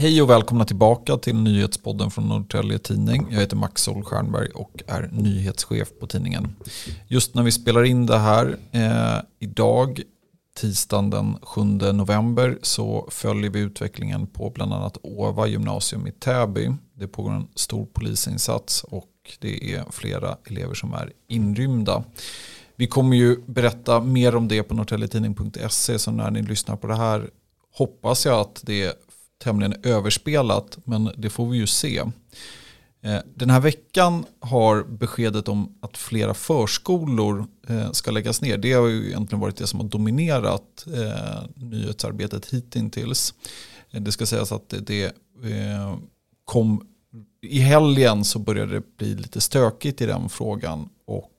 Hej och välkomna tillbaka till nyhetspodden från Norrtälje Tidning. Jag heter Max Solstjernberg och är nyhetschef på tidningen. Just när vi spelar in det här eh, idag, tisdagen den 7 november, så följer vi utvecklingen på bland annat Åva gymnasium i Täby. Det pågår en stor polisinsats och det är flera elever som är inrymda. Vi kommer ju berätta mer om det på norrtäljetidning.se så när ni lyssnar på det här hoppas jag att det tämligen överspelat, men det får vi ju se. Eh, den här veckan har beskedet om att flera förskolor eh, ska läggas ner. Det har ju egentligen varit det som har dominerat eh, nyhetsarbetet hittills. Det ska sägas att det kom i helgen så började det bli lite stökigt i den frågan och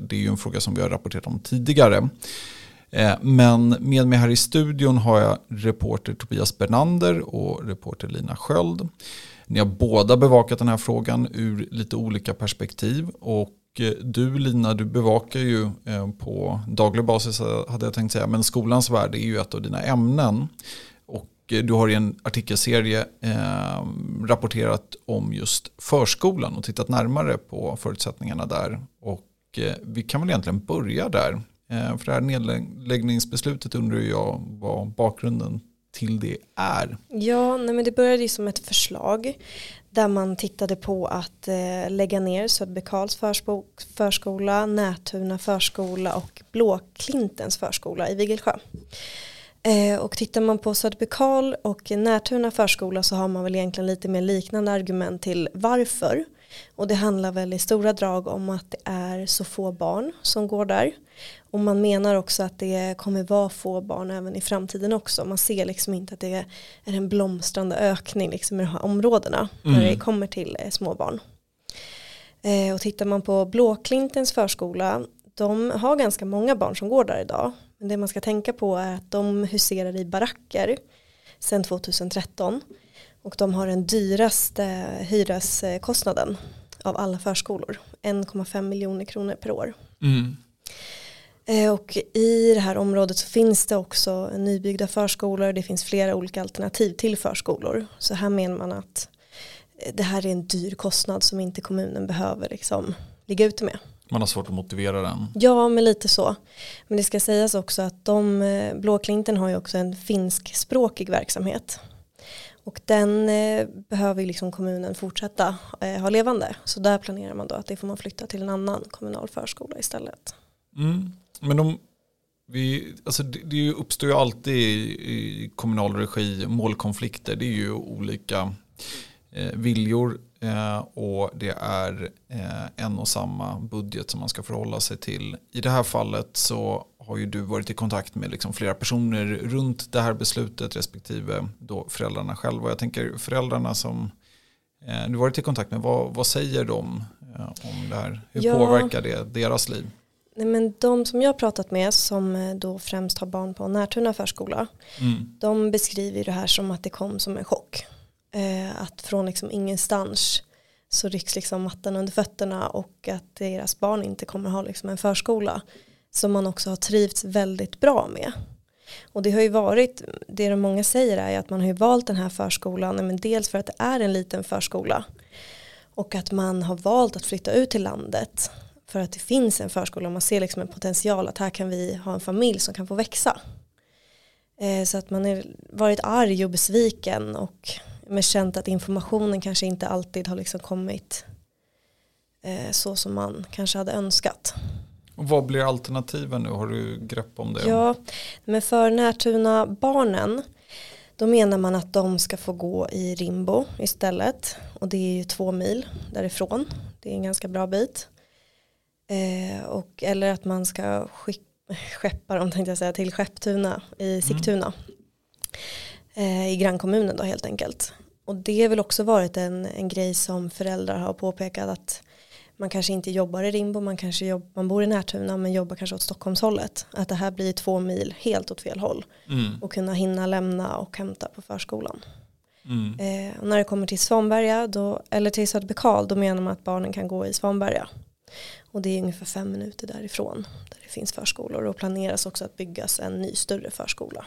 det är ju en fråga som vi har rapporterat om tidigare. Eh, men med mig här i studion har jag reporter Tobias Bernander och reporter Lina Sköld. Ni har båda bevakat den här frågan ur lite olika perspektiv. Och eh, du Lina, du bevakar ju eh, på daglig basis hade jag tänkt säga, men skolans värld är ju ett av dina ämnen. Och du har i en artikelserie rapporterat om just förskolan och tittat närmare på förutsättningarna där. Och vi kan väl egentligen börja där. Eh, för det här nedläggningsbeslutet undrar jag vad bakgrunden till det är. Ja, nej men det började ju som ett förslag där man tittade på att eh, lägga ner Söderbykarls förskola, Nätuna förskola och Blåklintens förskola i Vigelsjö. Eh, och tittar man på Söderbykal och Nätuna förskola så har man väl egentligen lite mer liknande argument till varför. Och det handlar väl i stora drag om att det är så få barn som går där. Och man menar också att det kommer vara få barn även i framtiden också. Man ser liksom inte att det är en blomstrande ökning liksom i de här områdena mm. när det kommer till eh, små barn. Eh, och tittar man på Blåklintens förskola, de har ganska många barn som går där idag. Men det man ska tänka på är att de huserar i baracker sedan 2013. Och de har den dyraste hyreskostnaden av alla förskolor. 1,5 miljoner kronor per år. Mm. Eh, och i det här området så finns det också nybyggda förskolor. Det finns flera olika alternativ till förskolor. Så här menar man att eh, det här är en dyr kostnad som inte kommunen behöver liksom ligga ute med. Man har svårt att motivera den. Ja, men lite så. Men det ska sägas också att de, eh, Blåklinten har ju också en finskspråkig verksamhet. Och den eh, behöver liksom kommunen fortsätta eh, ha levande. Så där planerar man då att det får man flytta till en annan kommunal förskola istället. Mm. Men de, vi, alltså det, det uppstår ju alltid i, i kommunal regi målkonflikter. Det är ju olika eh, viljor och det är eh, en och samma budget som man ska förhålla sig till. I det här fallet så har ju du varit i kontakt med liksom flera personer runt det här beslutet respektive då föräldrarna själva. Jag tänker föräldrarna som eh, du varit i kontakt med, vad, vad säger de eh, om det här? Hur ja. påverkar det deras liv? Nej, men de som jag har pratat med som eh, då främst har barn på Närtuna förskola mm. de beskriver det här som att det kom som en chock. Eh, att från liksom ingenstans så rycks liksom mattan under fötterna och att deras barn inte kommer ha liksom en förskola som man också har trivts väldigt bra med. Och det har ju varit, det de många säger är att man har ju valt den här förskolan, men dels för att det är en liten förskola och att man har valt att flytta ut till landet för att det finns en förskola och man ser liksom en potential att här kan vi ha en familj som kan få växa. Eh, så att man har varit arg och besviken och med känt att informationen kanske inte alltid har liksom kommit eh, så som man kanske hade önskat. Och vad blir alternativen nu? Har du grepp om det? Ja, men för Närtuna barnen då menar man att de ska få gå i Rimbo istället. Och det är ju två mil därifrån. Det är en ganska bra bit. Eh, och, eller att man ska skeppa dem tänkte jag säga, till Skepptuna i mm. Sigtuna. Mm. Eh, I grannkommunen då helt enkelt. Och det har väl också varit en, en grej som föräldrar har påpekat att man kanske inte jobbar i Rimbo, man kanske jobb, man bor i Närtuna men jobbar kanske åt Stockholmshållet. Att det här blir två mil helt åt fel håll. Mm. Och kunna hinna lämna och hämta på förskolan. Mm. Eh, när det kommer till Svanberga, då, eller till Söderbekal, då menar man att barnen kan gå i Svanberga. Och det är ungefär fem minuter därifrån där det finns förskolor och planeras också att byggas en ny större förskola.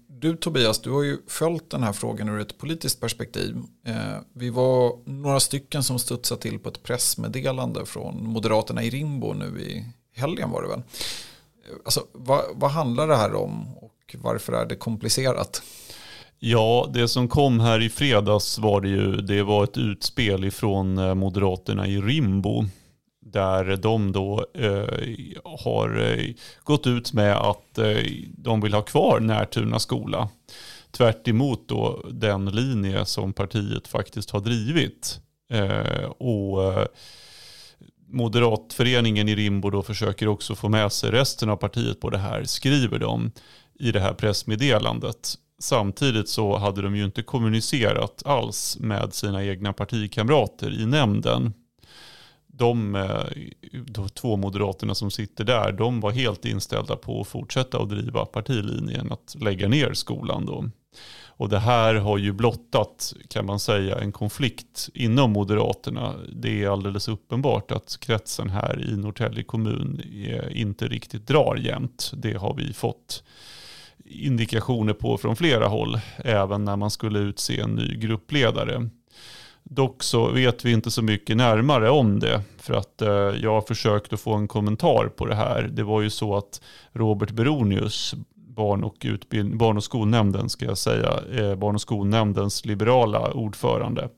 du Tobias, du har ju följt den här frågan ur ett politiskt perspektiv. Eh, vi var några stycken som studsade till på ett pressmeddelande från Moderaterna i Rimbo nu i helgen var det väl. Eh, alltså, vad, vad handlar det här om och varför är det komplicerat? Ja, det som kom här i fredags var det ju, det var ett utspel ifrån eh, Moderaterna i Rimbo där de då eh, har eh, gått ut med att eh, de vill ha kvar Närtuna skola. Tvärt då den linje som partiet faktiskt har drivit. Eh, och eh, Moderatföreningen i Rimbo då försöker också få med sig resten av partiet på det här, skriver de i det här pressmeddelandet. Samtidigt så hade de ju inte kommunicerat alls med sina egna partikamrater i nämnden de, eh, de två moderaterna som sitter där, de var helt inställda på att fortsätta att driva partilinjen att lägga ner skolan. Då. Och det här har ju blottat, kan man säga, en konflikt inom Moderaterna. Det är alldeles uppenbart att kretsen här i Norrtälje kommun inte riktigt drar jämnt. Det har vi fått indikationer på från flera håll, även när man skulle utse en ny gruppledare. Dock så vet vi inte så mycket närmare om det. För att eh, jag har försökt att få en kommentar på det här. Det var ju så att Robert Beronius, barn och, utbild- barn och skolnämnden ska jag säga, eh, barn och skolnämndens liberala ordförande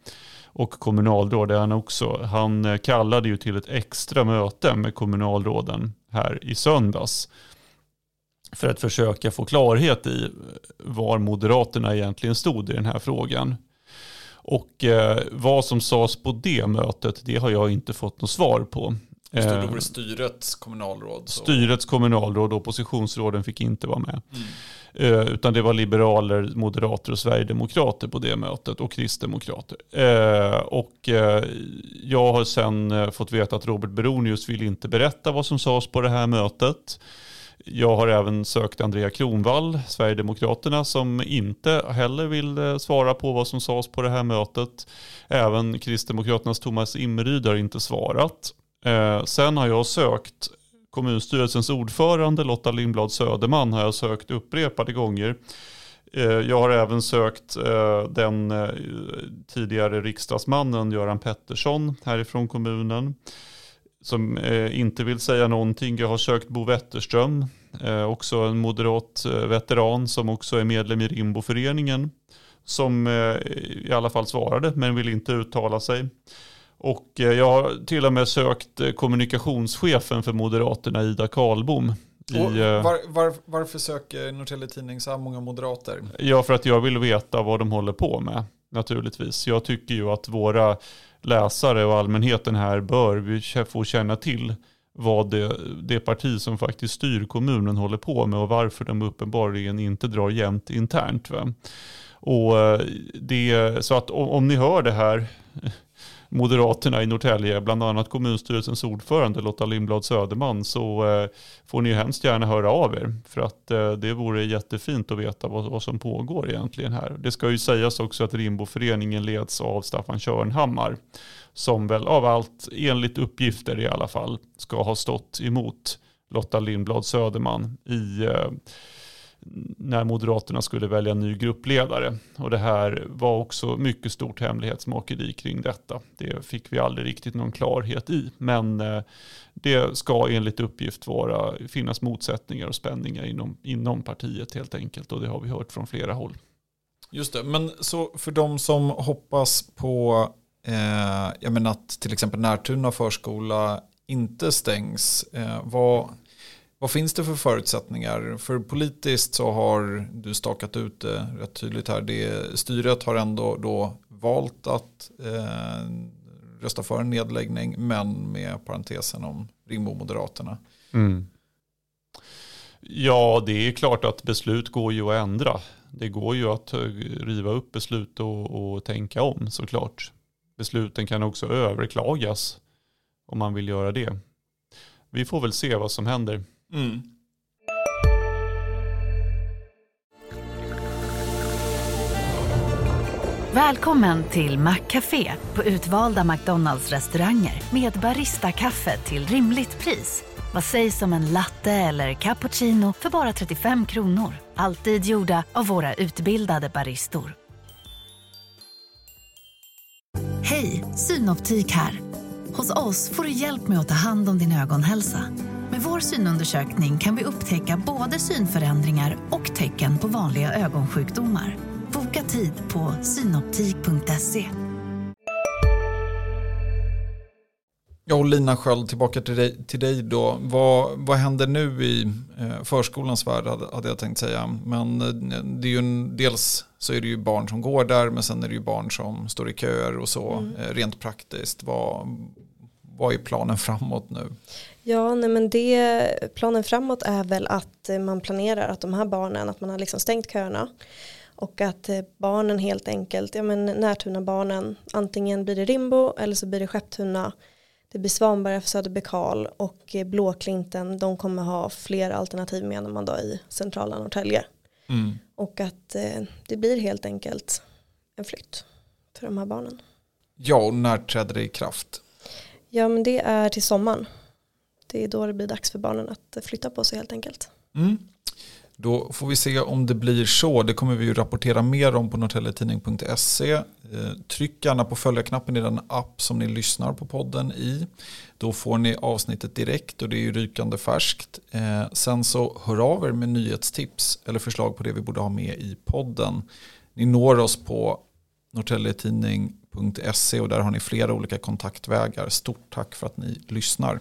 och kommunalråd är han också. Han eh, kallade ju till ett extra möte med kommunalråden här i söndags för att försöka få klarhet i var Moderaterna egentligen stod i den här frågan. Och eh, vad som sades på det mötet, det har jag inte fått något svar på. Just det, då var det styrets kommunalråd. Så. Styrets kommunalråd och oppositionsråden fick inte vara med. Mm. Eh, utan det var liberaler, moderater och sverigedemokrater på det mötet och kristdemokrater. Eh, och eh, jag har sen eh, fått veta att Robert Beronius vill inte berätta vad som sades på det här mötet. Jag har även sökt Andrea Kronvall, Sverigedemokraterna, som inte heller vill eh, svara på vad som sades på det här mötet. Även Kristdemokraternas Thomas Imryd har inte svarat. Eh, sen har jag sökt kommunstyrelsens ordförande Lotta Lindblad Söderman har jag sökt upprepade gånger. Eh, jag har även sökt den tidigare riksdagsmannen Göran Pettersson härifrån kommunen som eh, inte vill säga någonting. Jag har sökt Bo Wetterström, eh, också en moderat eh, veteran som också är medlem i Rimboföreningen. Som eh, i alla fall svarade men vill inte uttala sig. Och eh, jag har till och med sökt kommunikationschefen för Moderaterna Ida Karlbom. I, var, var, varför söker Norrtelje Tidning så här många moderater? Ja, för att jag vill veta vad de håller på med naturligtvis. Jag tycker ju att våra läsare och allmänheten här bör få känna till vad det, det parti som faktiskt styr kommunen håller på med och varför de uppenbarligen inte drar jämnt internt. Va? Och eh, det, så att om, om ni hör det här Moderaterna i Norrtälje, bland annat kommunstyrelsens ordförande Lotta Lindblad Söderman, så eh, får ni hemskt gärna höra av er. För att eh, det vore jättefint att veta vad, vad som pågår egentligen här. Det ska ju sägas också att Rimboföreningen leds av Staffan Körnhammar, som väl av allt, enligt uppgifter i alla fall, ska ha stått emot Lotta Lindblad Söderman i eh, när Moderaterna skulle välja ny gruppledare. Och det här var också mycket stort hemlighetsmakeri kring detta. Det fick vi aldrig riktigt någon klarhet i. Men eh, det ska enligt uppgift vara, finnas motsättningar och spänningar inom, inom partiet helt enkelt. Och det har vi hört från flera håll. Just det, men så för de som hoppas på eh, jag menar att till exempel Närtuna förskola inte stängs, eh, vad vad finns det för förutsättningar? För politiskt så har du stakat ut det rätt tydligt här. Det, styret har ändå då valt att eh, rösta för en nedläggning men med parentesen om Rimbo Moderaterna. Mm. Ja, det är klart att beslut går ju att ändra. Det går ju att eh, riva upp beslut och, och tänka om såklart. Besluten kan också överklagas om man vill göra det. Vi får väl se vad som händer. Mm. Välkommen till Maccafé på utvalda McDonalds restauranger med Baristakaffe till rimligt pris. Vad sägs om en latte eller cappuccino för bara 35 kronor? Alltid gjorda av våra utbildade baristor. Hej, Synoptik här. Hos oss får du hjälp med att ta hand om din ögonhälsa. Vår synundersökning kan vi upptäcka både synförändringar och tecken på vanliga ögonsjukdomar. Boka tid på synoptik.se. Ja, och Lina Sköld, tillbaka till dig, till dig då. Vad, vad händer nu i eh, förskolans värld hade jag tänkt säga. Men eh, det är ju en, dels så är det ju barn som går där men sen är det ju barn som står i köer och så mm. Eh, rent praktiskt. Vad, vad är planen framåt nu? Ja, nej men det, planen framåt är väl att man planerar att de här barnen, att man har liksom stängt köerna och att barnen helt enkelt, ja men närtuna barnen, antingen blir det Rimbo eller så blir det Skepptuna det blir Svanberga för Söderbekal och Blåklinten de kommer ha fler alternativ menar man då i centrala Norrtälje. Mm. Och att eh, det blir helt enkelt en flytt för de här barnen. Ja, och när träder det i kraft? Ja, men det är till sommaren. Det är då det blir dags för barnen att flytta på sig helt enkelt. Mm. Då får vi se om det blir så. Det kommer vi ju rapportera mer om på norrtelletidning.se. Eh, tryck gärna på följa-knappen i den app som ni lyssnar på podden i. Då får ni avsnittet direkt och det är ju rykande färskt. Eh, sen så hör av er med nyhetstips eller förslag på det vi borde ha med i podden. Ni når oss på norrtelletidning.se och där har ni flera olika kontaktvägar. Stort tack för att ni lyssnar.